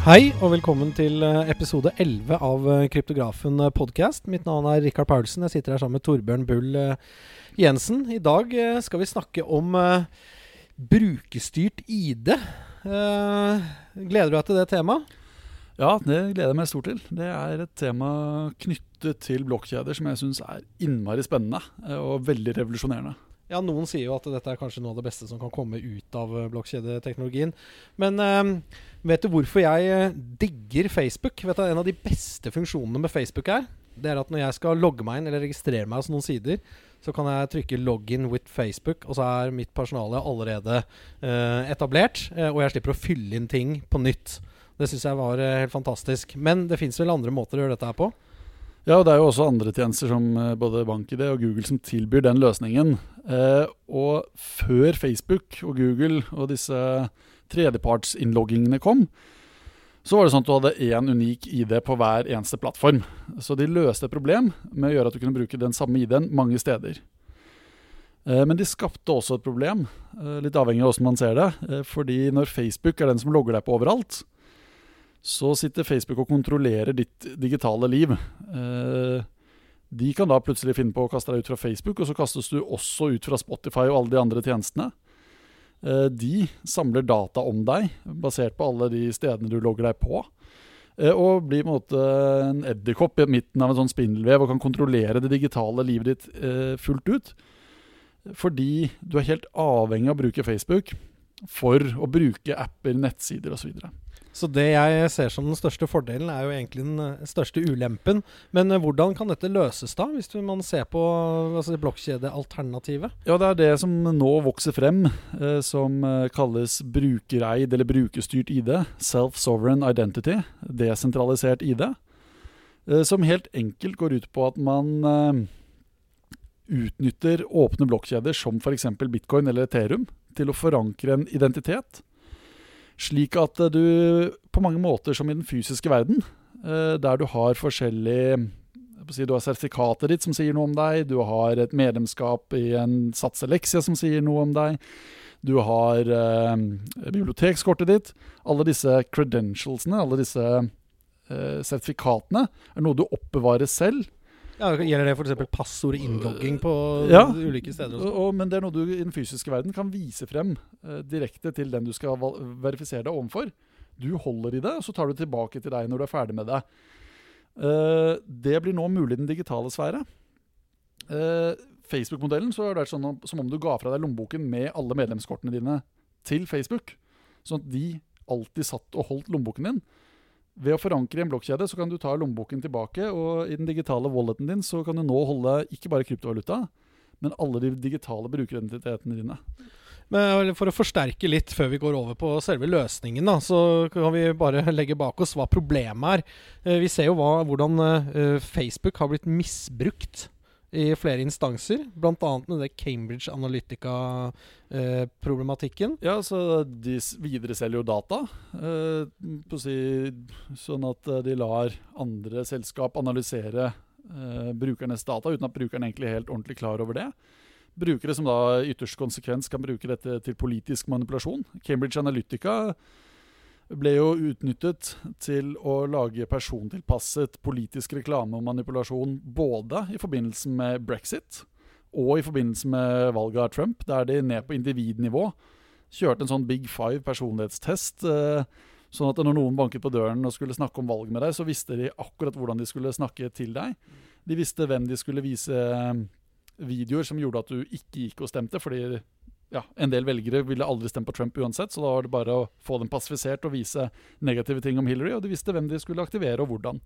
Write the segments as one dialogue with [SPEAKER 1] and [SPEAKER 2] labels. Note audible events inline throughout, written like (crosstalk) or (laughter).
[SPEAKER 1] Hei og velkommen til eh, episode 11 av eh, Kryptografen podcast. Mitt navn er Rikard Paulsen. Jeg sitter her sammen med Torbjørn Bull eh, Jensen. I dag eh, skal vi snakke om eh, brukerstyrt ID. Eh, gleder du deg til det temaet?
[SPEAKER 2] Ja, det gleder jeg meg stort til. Det er et tema knyttet til blokkjeder som jeg syns er innmari spennende eh, og veldig revolusjonerende.
[SPEAKER 1] Ja, Noen sier jo at dette er kanskje noe av det beste som kan komme ut av eh, blokkjedeteknologien. Men eh, vet du hvorfor jeg eh, digger Facebook? Vet du, En av de beste funksjonene med Facebook er Det er at når jeg skal logge meg inn eller registrere meg hos noen sider, så kan jeg trykke 'login with Facebook', og så er mitt personale allerede eh, etablert. Og jeg slipper å fylle inn ting på nytt. Det syns jeg var helt fantastisk. Men det fins vel andre måter å gjøre dette her på?
[SPEAKER 2] Ja, og det er jo også andre tjenester som eh, både BankID og Google som tilbyr den løsningen. Eh, og før Facebook og Google og disse tredjepartsinnloggingene kom, så var det sånn at du hadde én unik ID på hver eneste plattform. Så de løste et problem med å gjøre at du kunne bruke den samme ID-en mange steder. Eh, Men de skapte også et problem, eh, litt avhengig av hvordan man ser det. eh, Fordi når Facebook er den som logger deg på overalt, så sitter Facebook og kontrollerer ditt digitale liv. Eh, De kan da plutselig finne på å kaste deg ut fra Facebook, og så kastes du også ut fra Spotify og alle de andre tjenestene. Eh, De samler data om deg, basert på alle de stedene du logger deg på. eh, Og blir på en måte en edderkopp i midten av en sånn spindelvev og kan kontrollere det digitale livet ditt fullt ut. Fordi du er helt avhengig av å bruke Facebook for å bruke apper, nettsider osv.
[SPEAKER 1] Så det jeg ser som den største fordelen, er jo egentlig den eh, største ulempen. Men eh, hvordan kan dette løses, da, hvis man ser på altså, blokkjedealternativet?
[SPEAKER 2] Ja, det er det som nå vokser frem, eh, som kalles brukereid eller brukerstyrt ID. Self-sovereign identity. Desentralisert ID. Som helt enkelt går ut på at man utnytter åpne blokkjeder som f.eks. bitcoin eller Ethereum til å forankre en identitet. Slik at eh, du på mange måter som i den fysiske verden, eh, der du har si, Du har sertifikatet ditt som sier noe om deg, du har et medlemskap i en Sats Elexia som sier noe om deg, du har eh, bibliotekskortet ditt. Alle disse credentialsene, alle disse sertifikatene, er noe du oppbevarer selv.
[SPEAKER 1] Ja, gjelder det f.eks. passord og innlogging på
[SPEAKER 2] Ja.
[SPEAKER 1] ulike steder? og
[SPEAKER 2] Og, men det er noe du i den fysiske verden kan vise frem eh, direkte til den du skal verifisere deg overfor. Du holder i det, og så tar du tilbake til deg når du er ferdig med det. Eh, det blir nå mulig i den digitale sfære. Eh, Facebook-modellen så er det sånn som om du ga fra deg lommeboken med alle medlemskortene dine til Facebook. Sånn at de alltid satt og holdt lommeboken din. Ved å forankre i en blokkjede så kan du ta lommeboken tilbake, og i den digitale walleten din så kan du nå holde ikke bare kryptovaluta, men alle de digitale brukeridentitetene dine.
[SPEAKER 1] Men for å forsterke litt før vi går over på selve løsningen, da, så kan vi bare legge bak oss hva problemet er. Eh, Vi ser jo hva, hvordan eh, Facebook har blitt misbrukt i flere instanser, bl.a. med det Cambridge Analytica-problematikken.
[SPEAKER 2] Ja, så de videreselger jo data, eh, si, sånn at eh, de lar andre selskap analysere eh, brukernes data, uten at brukeren egentlig er helt ordentlig klar over det. Brukere som da i ytterste konsekvens kan bruke dette til politisk manipulasjon. Cambridge Analytica ble jo utnyttet til å lage persontilpasset politisk reklame og manipulasjon både i forbindelse med brexit og i forbindelse med valget av Trump, der de ned på individnivå kjørte en sånn Big Five personlighetstest. eh, Sånn at når noen banket på døren og skulle snakke om valg med deg, så visste de akkurat hvordan de skulle snakke til deg. De visste hvem de skulle vise eh, videoer som gjorde at du ikke gikk og stemte, fordi ja, en del velgere ville aldri stemme på Trump uansett, så da var det bare å få dem passifisert og vise negative ting om Hillary, og de visste hvem de skulle aktivere og hvordan.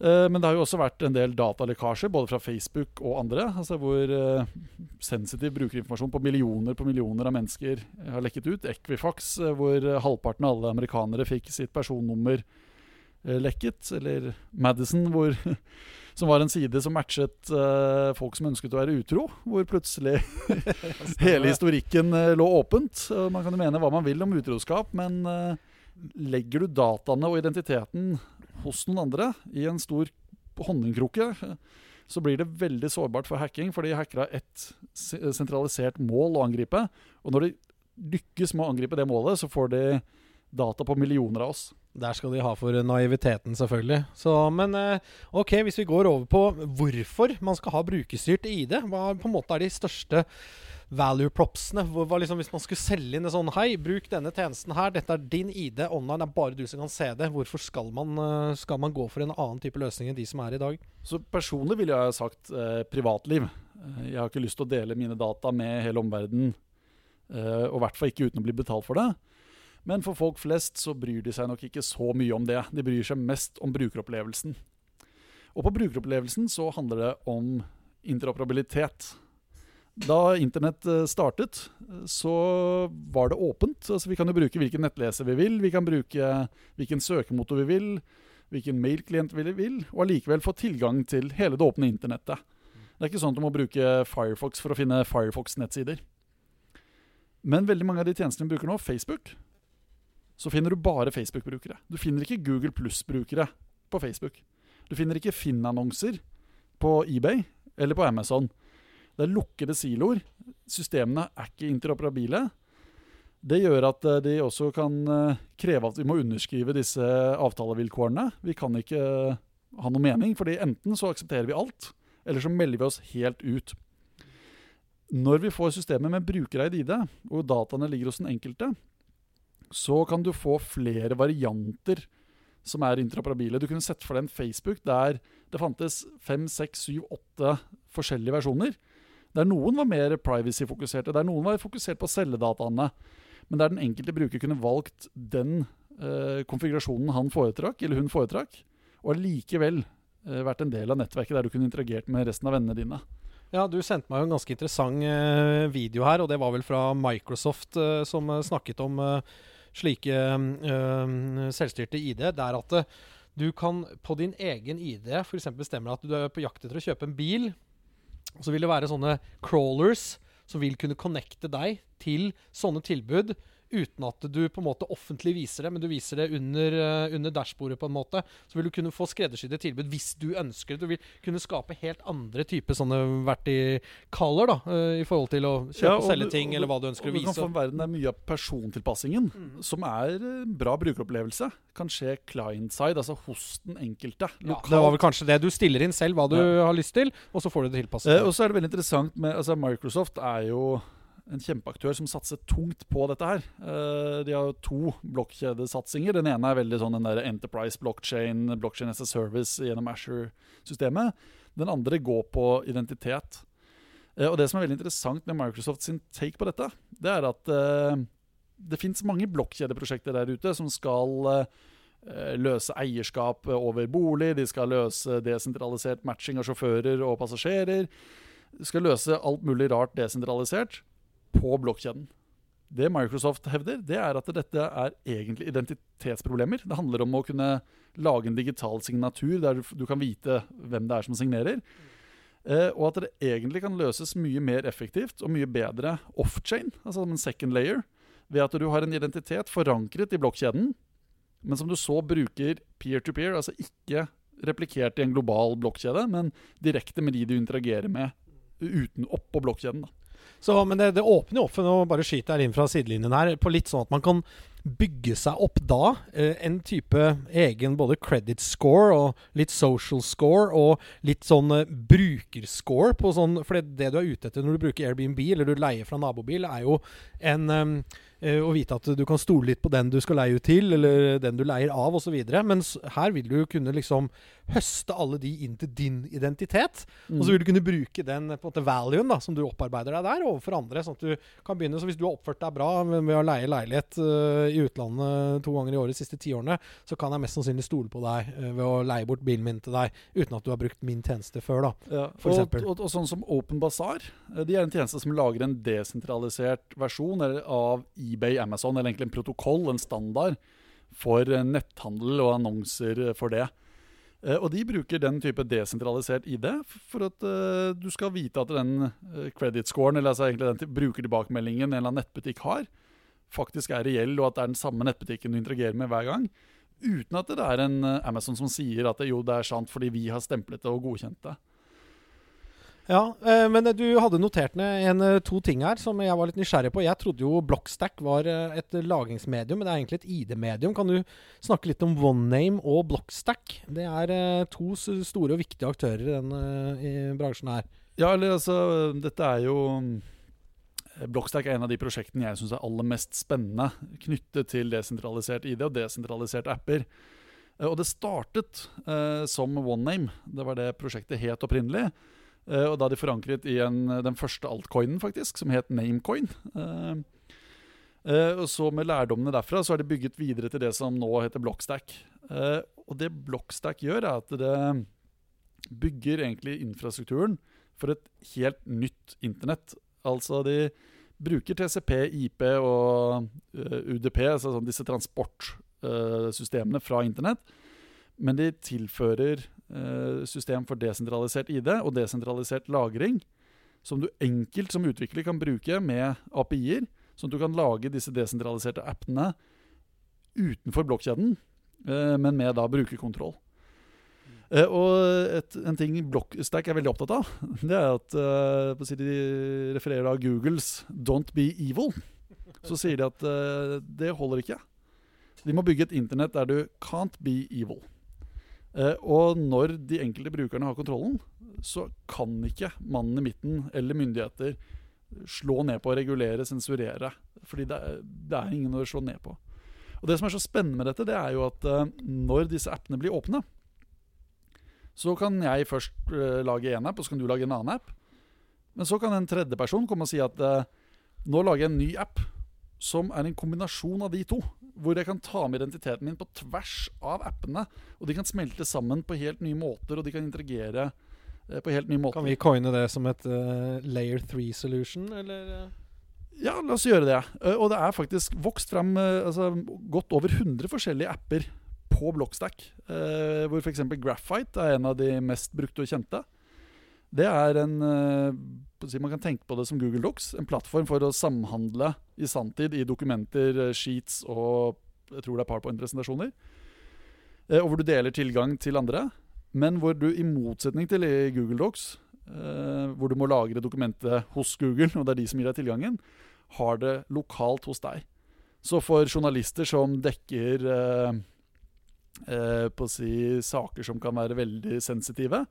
[SPEAKER 2] Eh, Men det har jo også vært en del datalekkasjer, både fra Facebook og andre, altså hvor eh, sensitiv brukerinformasjon på millioner på millioner av mennesker har lekket ut. Equifax, eh, hvor eh, halvparten av alle amerikanere fikk sitt personnummer eh, lekket. Eller Madison, hvor, (laughs) som var en side som matchet uh, folk som ønsket å være utro. Hvor plutselig (laughs) (laughs) hele historikken uh, lå åpent. Uh, Man kan jo mene hva man vil om utroskap, men eh, legger du dataene og identiteten hos noen andre i en stor honningkrukke, så blir det veldig sårbart for hacking, fordi hacker har ett sentralisert mål å angripe. Og når de lykkes med å angripe det målet, så får de data på millioner av oss.
[SPEAKER 1] Der skal de ha for naiviteten, selvfølgelig. Så, men eh, ok, hvis vi går over på hvorfor man skal ha brukerstyrt ID, hva på en måte er de største value propsene? Hva, liksom, hvis man skulle selge inn en sånn Hei, bruk denne tjenesten her. Dette er din ID online. Det er bare du som kan se det. Hvorfor skal man, eh, skal man gå for en annen type løsning enn de som er i dag?
[SPEAKER 2] Så personlig ville jeg ha sagt eh, privatliv. Eh, jeg har ikke lyst til å dele mine data med hele omverdenen. Eh, og i hvert fall ikke uten å bli betalt for det. Men for folk flest så bryr de seg nok ikke så mye om det. De bryr seg mest om brukeropplevelsen. Og på brukeropplevelsen så handler det om interoperabilitet. Da internett eh, startet, så var det åpent. Altså, vi kan jo bruke hvilken nettleser vi vil, vi kan bruke hvilken søkemotor vi vil, hvilken mailklient vi vil, og allikevel få tilgang til hele det åpne internettet. Det er ikke sånn at du må bruke Firefox for å finne Firefox-nettsider. Men veldig mange av de tjenestene vi bruker nå, Facebook, så finner du bare Facebook-brukere. Du finner ikke Google Pluss-brukere på Facebook. Du finner ikke Finn-annonser på eBay eller på Amazon. Det er lukkede siloer. Systemene er ikke interoperabile. Det gjør at eh, de også kan eh, kreve at vi må underskrive disse avtalevilkårene. Vi kan ikke eh, ha noe mening, fordi enten så aksepterer vi alt, eller så melder vi oss helt ut. Når vi får systemet med brukereid ID, og dataene ligger hos den enkelte, så kan du få flere varianter som er interoperabile. Du kunne sett for deg en Facebook der det fantes fem, seks, syv, åtte forskjellige versjoner. Der noen var mer privacy-fokuserte, der noen var fokusert på celledataene. Men der den enkelte bruker kunne valgt den eh, konfigurasjonen han foretrakk, eller hun foretrakk, og allikevel eh, vært en del av nettverket der du kunne interagert med resten av vennene dine.
[SPEAKER 1] Ja, du sendte meg jo en ganske interessant eh, video her, og det var vel fra Microsoft eh, som eh, snakket om eh, slike øh, selvstyrte ID. Det er at eh, du kan på din egen ID f.eks. bestemme at du er på jakt etter å kjøpe en bil. Så vil det være sånne crawlers som vil kunne connecte deg til sånne tilbud uten at du på en måte offentlig viser det, men du viser det under, uh, under dashbordet. på en måte. Så vil du kunne få skreddersydde tilbud hvis du ønsker det. Du vil kunne skape helt andre typer sånne vertikaler da, uh, i forhold til å kjøpe
[SPEAKER 2] Ja,
[SPEAKER 1] og selge ting,
[SPEAKER 2] og
[SPEAKER 1] eller hva du ønsker å
[SPEAKER 2] og Du kan få en verden der mye av persontilpassingen,
[SPEAKER 1] Mm.
[SPEAKER 2] som er eh, bra brukeropplevelse, kan skje client-side, altså hos den enkelte.
[SPEAKER 1] Ja, det var vel kanskje det. Du stiller inn selv hva du
[SPEAKER 2] Ja.
[SPEAKER 1] har lyst til, og så får du det tilpasset.
[SPEAKER 2] Eh, og så er det veldig interessant med altså Microsoft er jo en kjempeaktør som satser tungt på dette her. Eh, de har jo to blokkjedesatsinger. Den ene er veldig sånn den der Enterprise blockchain, blockchain as a service gjennom Asher-systemet. Den andre går på identitet. Eh, og det som er veldig interessant med Microsoft sin take på dette, det er at eh, det fins mange blokkjedeprosjekter der ute som skal løse eierskap over bolig, de skal løse desentralisert matching av sjåfører og passasjerer. De skal løse alt mulig rart desentralisert på blokkjeden. Det Microsoft hevder, det er at dette er egentlig identitetsproblemer. Det handler om å kunne lage en digital signatur der du, kan vite hvem det er som signerer. Eh, og at det egentlig kan løses mye mer effektivt og mye bedre off-chain, altså som en second layer, ved at du har en identitet forankret i blokkjeden, men som du så bruker peer-to-peer, altså ikke replikert i en global blokkjede, men direkte med de du interagerer med uten oppå blokkjeden. da.
[SPEAKER 1] Så, men det, det åpner jo opp for nå bare skyter jeg inn fra sidelinjen her, på litt sånn at man kan bygge seg opp da eh, en type egen både credit score og litt social score og litt sånn eh, brukerscore på sånn For det, det du er ute etter når du bruker Airbnb eller du leier fra nabobil, er jo en eh, å vite at du kan stole litt på den du skal leie ut til, eller den du leier av, osv. Mens her vil du kunne liksom høste alle de inn til din identitet. Og så vil du kunne bruke den på en måte valuen da, som du opparbeider deg der, overfor andre. sånn at du kan begynne, så Hvis du har oppført deg bra med å leie leilighet uh, i utlandet to ganger i året de siste ti årene, så kan jeg mest sannsynlig stole på deg uh, ved å leie bort bilen min til deg, uten at du har brukt min tjeneste før. da.
[SPEAKER 2] Ja,
[SPEAKER 1] for
[SPEAKER 2] og, og, og sånn som Open Bazaar. eh, De er en tjeneste som lager en desentralisert versjon av eBay, Amazon, eller egentlig en protokoll, en standard, for netthandel og annonser for det. Eh, Og de bruker den type desentralisert ID for at uh, du skal vite at den eh, credit-scoren, eller altså egentlig den til- brukertilbakemeldingen en eller annen nettbutikk har, faktisk er reell, og at det er den samme nettbutikken du interagerer med hver gang. Uten at det er en Amazon som sier at det, jo, det er sant fordi vi har stemplet det og godkjent det.
[SPEAKER 1] Ja, eh, men du hadde notert ned en, eh, to ting her som jeg var litt nysgjerrig på. Jeg trodde jo Blockstack var eh, et lagringsmedium, men det er egentlig et ID-medium. Kan du snakke litt om OneName og Blockstack? Det er eh, to store og viktige aktører i den eh, bransjen her.
[SPEAKER 2] Ja, eller altså Dette er jo eh, Blockstack er en av de prosjektene jeg syns er aller mest spennende knyttet til desentralisert ID og desentraliserte apper. Eh, Og det startet eh, som OneName. Det var det prosjektet het opprinnelig. Eh, og da de forankret i en, den første altcoinen, faktisk, som het Namecoin. Eh, eh, og så med lærdommene derfra så har de bygget videre til det som nå heter Blockstack. Og det Blockstack gjør, er at det bygger egentlig infrastrukturen for et helt nytt internett. Altså de bruker TCP, IP og UDP, altså sånn disse transportsystemene fra internett. Men de tilfører system for desentralisert ID og desentralisert lagring, som du enkelt som utvikler kan bruke med API-er, sånn at du kan lage disse desentraliserte appene utenfor blokkjeden, eh, men med da brukerkontroll. Eh, og et, en ting Blockstack er veldig opptatt av, (laughs) det er at eh, de refererer da Googles 'Don't be evil'. Så sier de at eh, det holder ikke. De må bygge et internett der du 'can't be evil'. Eh, og når de enkelte brukerne har kontrollen, så kan ikke mannen i midten eller myndigheter slå ned på, regulere, sensurere. Fordi det er, det er ingen å slå ned på. Og Det som er så spennende med dette, det er jo at eh, når disse appene blir åpne, så kan jeg først eh, lage én app, og så kan du lage en annen app. Men så kan en tredjeperson komme og si at nå lager jeg en ny app som er en kombinasjon av de to. Hvor jeg kan ta med identiteten min på tvers av appene. Og de kan smelte sammen på helt nye måter, og de kan interagere eh, på helt nye måter.
[SPEAKER 1] Kan vi coine det som et uh, layer 3-solution, eller? eh?
[SPEAKER 2] Ja, la oss gjøre det. Og det er faktisk vokst frem altså, godt over 100 forskjellige apper på Blockstack. eh, hvor f.eks. Graphite er en av de mest brukte og kjente. Det er en eh, Man kan tenke på det som Google Docs. En plattform for å samhandle i sanntid i dokumenter, eh, sheets og jeg tror det er PowerPoint-presentasjoner. Eh, Og hvor du deler tilgang til andre. Men hvor du i motsetning til i Google Docs, hvor du må lagre dokumentet hos Google, og det er de som gir deg tilgangen, har det lokalt hos deg. Så for journalister som dekker på å si saker som kan være veldig sensitive,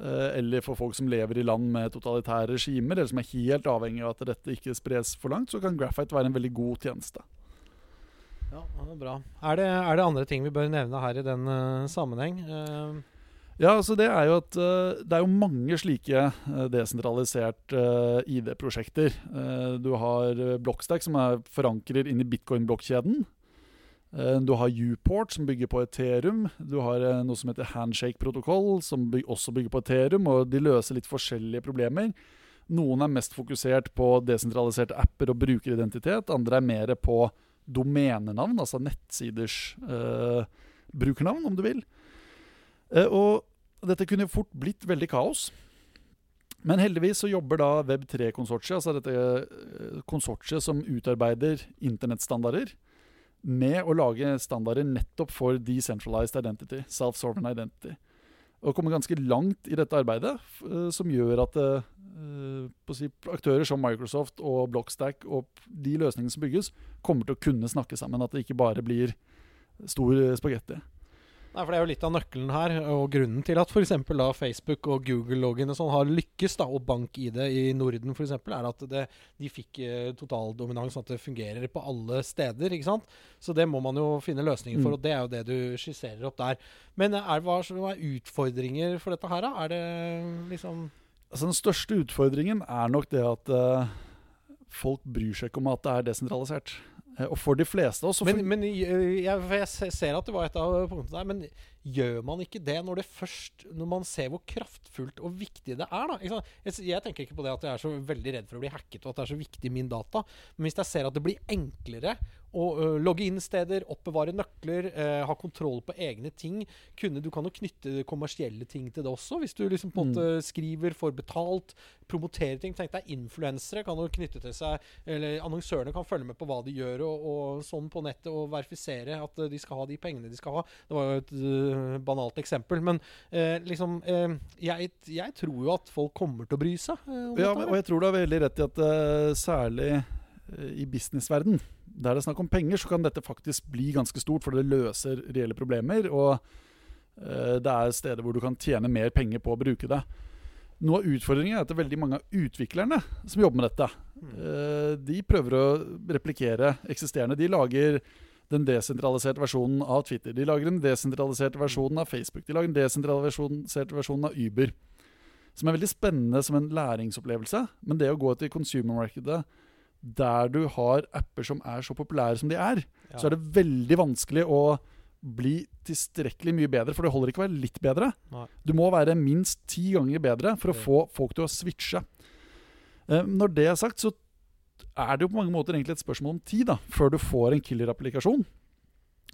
[SPEAKER 2] eller for folk som lever i land med totalitære regimer, eller som er helt avhengig av at dette ikke spres for langt, så kan Graphite være en veldig god tjeneste.
[SPEAKER 1] Ja, det er bra. Er det, er det andre ting vi bør nevne her i den uh, sammenheng? Uh,
[SPEAKER 2] Ja, altså det er jo at uh, det er jo mange slike desentralisert eh, ID-prosjekter. Eh, du har Blockstack, som er forankrer inn i bitcoin-blokkjeden. Eh, du har Uport, som bygger på Ethereum. Du har eh, noe som heter Handshake-protokoll, som også bygger på Ethereum. Og de løser litt forskjellige problemer. Noen er mest fokusert på desentraliserte apper og brukeridentitet. Andre er mer på domenenavn, altså nettsiders eh, brukernavn, om du vil. Eh, og dette kunne fort blitt veldig kaos. Men heldigvis så jobber da Web3-konsortiet, altså dette eh, konsortiet som utarbeider internettstandarder, med å lage standarder nettopp for decentralized identity, self-sovereign identity. Og kommer ganske langt i dette arbeidet, eh, som gjør at eh, eh, si, aktører som Microsoft og Blockstack og de løsningene som bygges, kommer til å kunne snakke sammen. At det ikke bare blir stor spagetti.
[SPEAKER 1] Nei, for Det er jo litt av nøkkelen her, og grunnen til at f.eks. Facebook og Google-loggene og sånn har lykkes, da, og BankID i Norden f.eks., er at det, de fikk eh, totaldominans, sånn at det fungerer på alle steder. ikke sant? Så det må man jo finne løsninger for,
[SPEAKER 2] Mm.
[SPEAKER 1] og det er jo det du skisserer opp der. Men eh, er, hva er utfordringer for dette her, da? Er det liksom
[SPEAKER 2] Altså Den største utfordringen er nok det at eh, folk bryr seg ikke om at det er desentralisert. Eh, og for de fleste av oss
[SPEAKER 1] Men, men jeg, jeg, jeg se- ser at det var et av punktene der. Men gjør man ikke det når det først Når man ser hvor kraftfullt og viktig det er? da ikke? Jeg, jeg tenker ikke på det at jeg er så veldig redd for å bli hacket, og at det er så viktig min data. Men hvis jeg ser at det blir enklere å ø, logge inn steder, oppbevare nøkler, eh, ha kontroll på egne ting kunne, Du kan jo knytte kommersielle ting til det også. Hvis du liksom på en
[SPEAKER 2] Mm.
[SPEAKER 1] måte skriver får betalt, promoterer ting. Tenk deg influensere kan jo knytte til seg Eller annonsørene kan følge med på hva de gjør og, og sånn på nettet og verifisere at de skal ha de pengene de skal ha. Det var jo et, banalt eksempel. Men uh, liksom uh, jeg, jeg, tror jo at folk kommer til å bry seg.
[SPEAKER 2] ja, og jeg tror du har veldig rett i at særlig i businessverden, der det er snakk om penger, så kan dette faktisk bli ganske stort, for det løser reelle problemer. Og det er steder hvor du kan tjene mer penger på å bruke det. Noe av utfordringen er at det er veldig mange av utviklerne som jobber med dette. Mm. De prøver å replikere eksisterende. De lager den desentraliserte versjonen av Twitter. De lager den desentraliserte versjonen av Facebook. De lager den desentraliserte versjonen av Uber. Som er veldig spennende som en læringsopplevelse. Men det å gå til consumer-markedet der du har apper som er så populære som de er, ja. så er det veldig vanskelig å bli tilstrekkelig mye bedre, for det holder ikke å være litt bedre. Nei. Du må være minst ti ganger bedre for å få folk til å switche. Eh, når det er sagt, så er det jo på mange måter egentlig et spørsmål om tid da, før du får en killer-applikasjon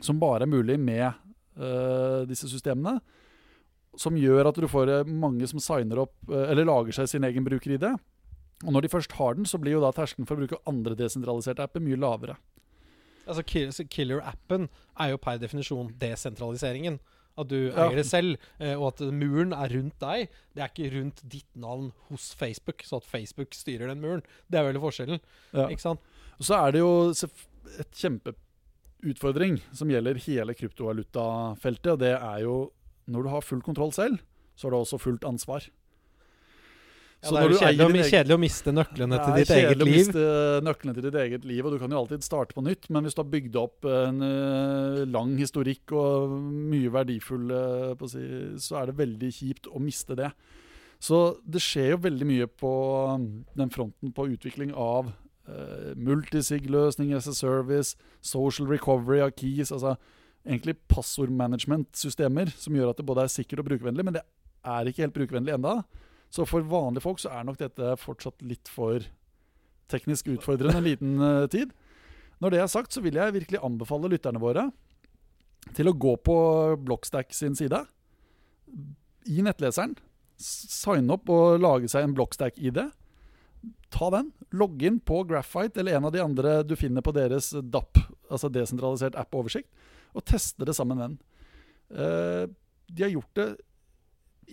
[SPEAKER 2] som bare er mulig med uh, disse systemene. Som gjør at du får eh, mange som signer opp, uh, eller lager seg sin egen bruker-ID. Og når de først har den, så blir jo da terskelen for å bruke andre desentraliserte apper mye lavere.
[SPEAKER 1] Altså Killer-appen er jo per definisjon desentraliseringen. At du ja. eier det selv, eh, og at muren er rundt deg. Det er ikke rundt ditt navn hos Facebook, så at Facebook styrer den muren. Det er veldig forskjellen. Ja. Ikke sant?
[SPEAKER 2] Og så er det jo et kjempeutfordring som gjelder hele kryptovalutafeltet, og det er jo når du har full kontroll selv, så har du også fullt ansvar.
[SPEAKER 1] Ja, det er jo kjedelig, egen... kjedelig, å miste nøklene til ditt eget liv. Det er kjedelig å
[SPEAKER 2] miste nøklene til ditt eget liv, og du kan jo alltid starte på nytt. Men hvis du har bygd opp en uh, lang historikk og mye verdifull, uh, si, så er det veldig kjipt å miste det. Så det skjer jo veldig mye på um, den fronten på utvikling av uh, multisig-løsninger as a service, social recovery av keys. altså Egentlig passordmanagement-systemer som gjør at det både er sikkert og brukervennlig, men det er ikke helt brukervennlig enda. Så for vanlige folk så er nok dette fortsatt litt for teknisk utfordrende en liten uh, tid. Når det er sagt, så vil jeg virkelig anbefale lytterne våre til å gå på Blockstack sin side. I nettleseren. Signe opp og lage seg en Blockstack-ID. Ta den. Logg inn på Graphite eller en av de andre du finner på deres DAP, altså desentralisert app-oversikt, og teste det sammen med den. Uh, de har gjort det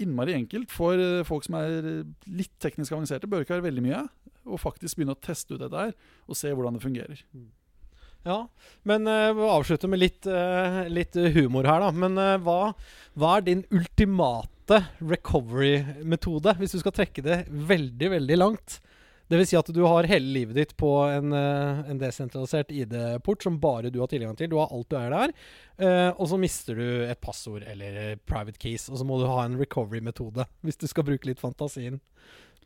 [SPEAKER 2] innmari enkelt for eh, folk som er litt teknisk avanserte. Bør ikke være veldig mye. Og faktisk begynne å teste ut dette her og se hvordan det fungerer. Mm.
[SPEAKER 1] Ja, men uh, vi avslutter med litt, litt, humor her, da. Men hva, hva, er din ultimate recovery-metode, hvis du skal trekke det veldig, veldig langt? Det vil si at du har hele livet ditt på en, eh, en desentralisert ID-port som bare du har tilgang til. Du har alt du er der. Uh, og så mister du et passord eller private keys, og så må du ha en recovery-metode hvis du skal bruke litt fantasien.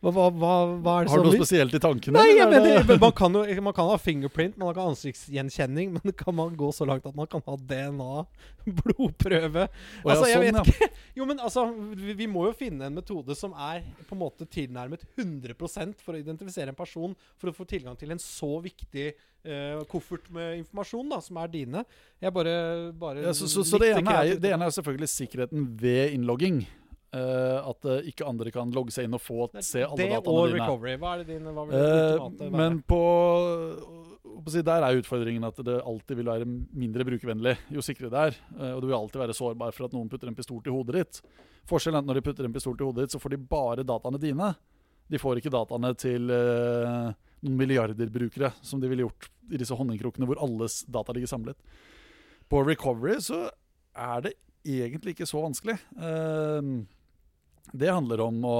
[SPEAKER 1] Hva, hva, hva, er det
[SPEAKER 2] Har du noe spesielt i tankene?
[SPEAKER 1] Nei, jeg mener, man, kan jo, man kan ha fingerprint, man kan ha ansiktsgjenkjenning, (laughs) men kan man gå så langt at man kan ha DNA, blodprøve Altså, jeg sånn, vet ikke. (laughs) Jo, men altså, vi, vi, må jo finne en metode som er på en måte tilnærmet 100% for å identifisere en person, for å få tilgang til en så viktig uh, koffert med informasjon da, som er dine. Jeg bare, bare
[SPEAKER 2] ja, Så, så, så det, ene er, det ene er selvfølgelig sikkerheten ved innlogging. Uh, at uh, ikke andre kan logge seg inn og få se alle det dataene dine.
[SPEAKER 1] Recovery. Hva er det dine hva det
[SPEAKER 2] uh, Men på, på si, Der er utfordringen at det alltid vil være mindre brukervennlig jo sikrere det er. og du vil alltid være sårbar for at noen putter en pistol til hodet ditt. Forskjellen er at når de putter en pistol til hodet ditt, så får de bare dataene dine. De får ikke dataene til noen milliarder brukere, som de ville gjort i disse honningkrukkene hvor alles data ligger samlet. På recovery så er det egentlig ikke så vanskelig. Uh, det handler om å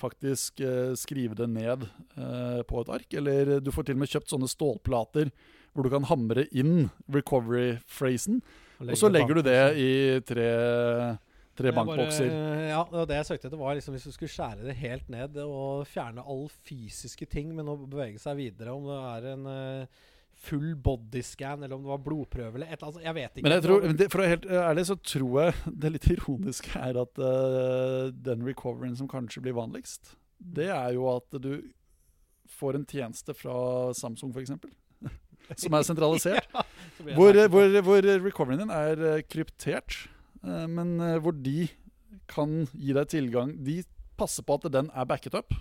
[SPEAKER 2] faktisk eh, skrive det ned eh, på et ark. Eller du får til og med kjøpt sånne stålplater hvor du kan hamre inn recovery-phrasen. Og så legger du det i tre, tre bankbokser.
[SPEAKER 1] ja, det jeg søkte etter, var liksom hvis du skulle skjære det helt ned og fjerne all fysiske ting, men å bevege seg videre. Om det er en uh, full bodyscan, eller om det var blodprøve eller et eller annet. Jeg vet ikke.
[SPEAKER 2] Men jeg tror, for å være helt ærlig så tror jeg (laughs) det litt ironiske er at uh, den recoveryen som kanskje blir vanligst, det er jo at du får en tjeneste fra Samsung f.eks. (laughs) som er sentralisert. (laughs) ja, hvor, hvor, hvor, recoveryen din er uh, kryptert, uh, men hvor de kan gi deg tilgang De passer på at den er backet up.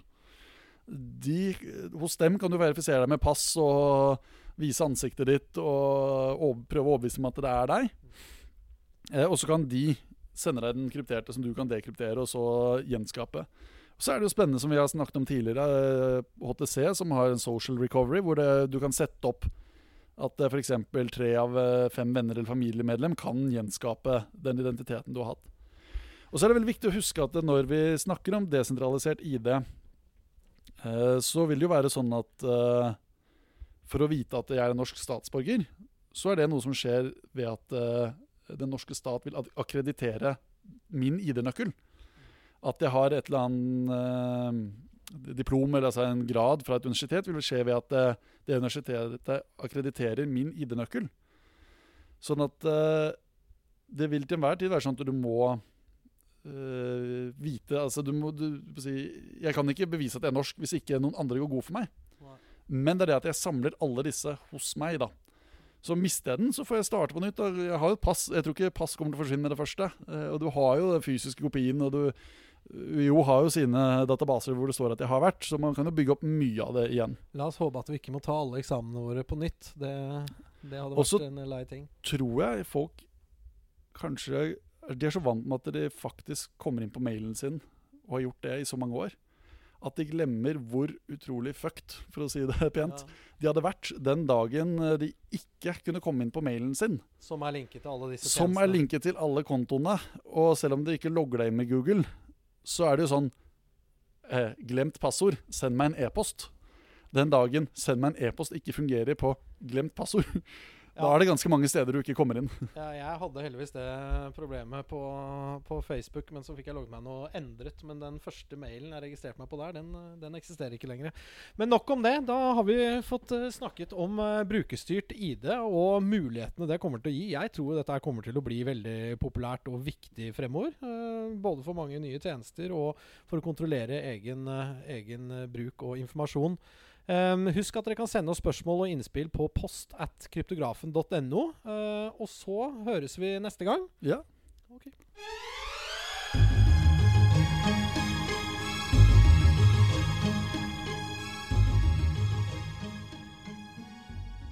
[SPEAKER 2] De, hos dem kan du verifisere deg med pass og vise ansiktet ditt og prøve å overbevise dem at det er deg. Eh, og så kan de sende deg den krypterte som du kan dekryptere, og så gjenskape. Så er det jo spennende, som vi har snakket om tidligere, eh, HTC, som har en social recovery, hvor det, du kan sette opp at eh, f.eks. tre av eh, fem venner eller familiemedlem kan gjenskape den identiteten du har hatt. Og så er det veldig viktig å huske at når vi snakker om desentralisert ID, eh, så vil det jo være sånn at eh, for å vite at jeg er en norsk statsborger, så er det noe som skjer ved at uh, den norske stat vil ak- akkreditere min ID-nøkkel. At jeg har et eller annet uh, diplom eller altså en grad fra et universitet, vil skje ved at uh, det universitetet akkrediterer min ID-nøkkel. Sånn at eh, det vil til enhver tid være sånn at du må vite altså du må, du, Jeg kan ikke bevise at jeg er norsk hvis ikke noen andre går god for meg. Men det er det at jeg samler alle disse hos meg, da. Så mister jeg den, så får jeg starte på nytt. Jeg har jo et pass. Jeg tror ikke pass kommer til å forsvinne med det første. Eh, og du har jo den fysiske kopien, og du jo har jo sine databaser hvor det står at jeg har vært, så man kan jo bygge opp mye av det igjen.
[SPEAKER 1] La oss håpe at vi ikke må ta alle eksamene våre på nytt. Det, det hadde
[SPEAKER 2] Også-
[SPEAKER 1] vært en lei ting.
[SPEAKER 2] Og så Tror jeg folk kanskje De er så vant med at de faktisk kommer inn på mailen sin og har gjort det i så mange år, at de glemmer hvor utrolig fucked, for å si det (laughs) pent, de hadde vært den dagen eh, de ikke kunne komme inn på mailen sin.
[SPEAKER 1] Som er linket til alle disse
[SPEAKER 2] Som er linket til alle kontoene. Og selv om de ikke logger deg inn med Google, så er det jo sånn eh, Glemt passord, send meg en e-post. Den dagen send meg en e-post ikke fungerer på glemt passord, (laughs) da er det ganske mange steder du ikke kommer inn. (laughs)
[SPEAKER 1] Ja, jeg hadde heldigvis det problemet på, på Facebook, men så fikk jeg logget meg noe endret. Men den første mailen jeg registrerte meg på der, den, den eksisterer ikke lenger. Men nok om det. Da har vi fått eh, snakket om eh, brukerstyrt ID og mulighetene det kommer til å gi. Jeg tror dette kommer til å bli veldig populært og viktig fremover. eh, både for mange nye tjenester og for å kontrollere egen, egen bruk og informasjon. Um, husk at dere kan sende oss spørsmål og innspill på post at kryptografen.no. Uh, og så høres vi neste gang.
[SPEAKER 2] Ja.
[SPEAKER 1] Ok.